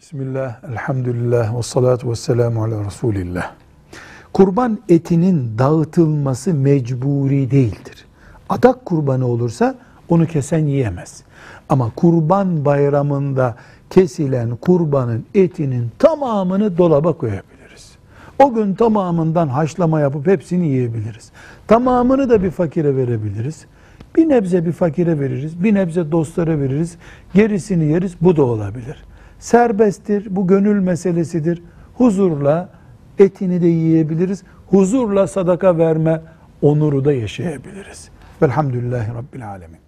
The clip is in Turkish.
Bismillah, elhamdülillah, ve salatu ve selamu ala Resulillah. Kurban etinin dağıtılması mecburi değildir. Adak kurbanı olursa onu kesen yiyemez. Ama kurban bayramında kesilen kurbanın etinin tamamını dolaba koyabiliriz. O gün tamamından haşlama yapıp hepsini yiyebiliriz. Tamamını da bir fakire verebiliriz. Bir nebze bir fakire veririz, bir nebze dostlara veririz, gerisini yeriz, bu da olabilir. Serbesttir, bu gönül meselesidir. Huzurla etini de yiyebiliriz, huzurla sadaka verme onuru da yaşayabiliriz. Velhamdülillahi Rabbil Alemin.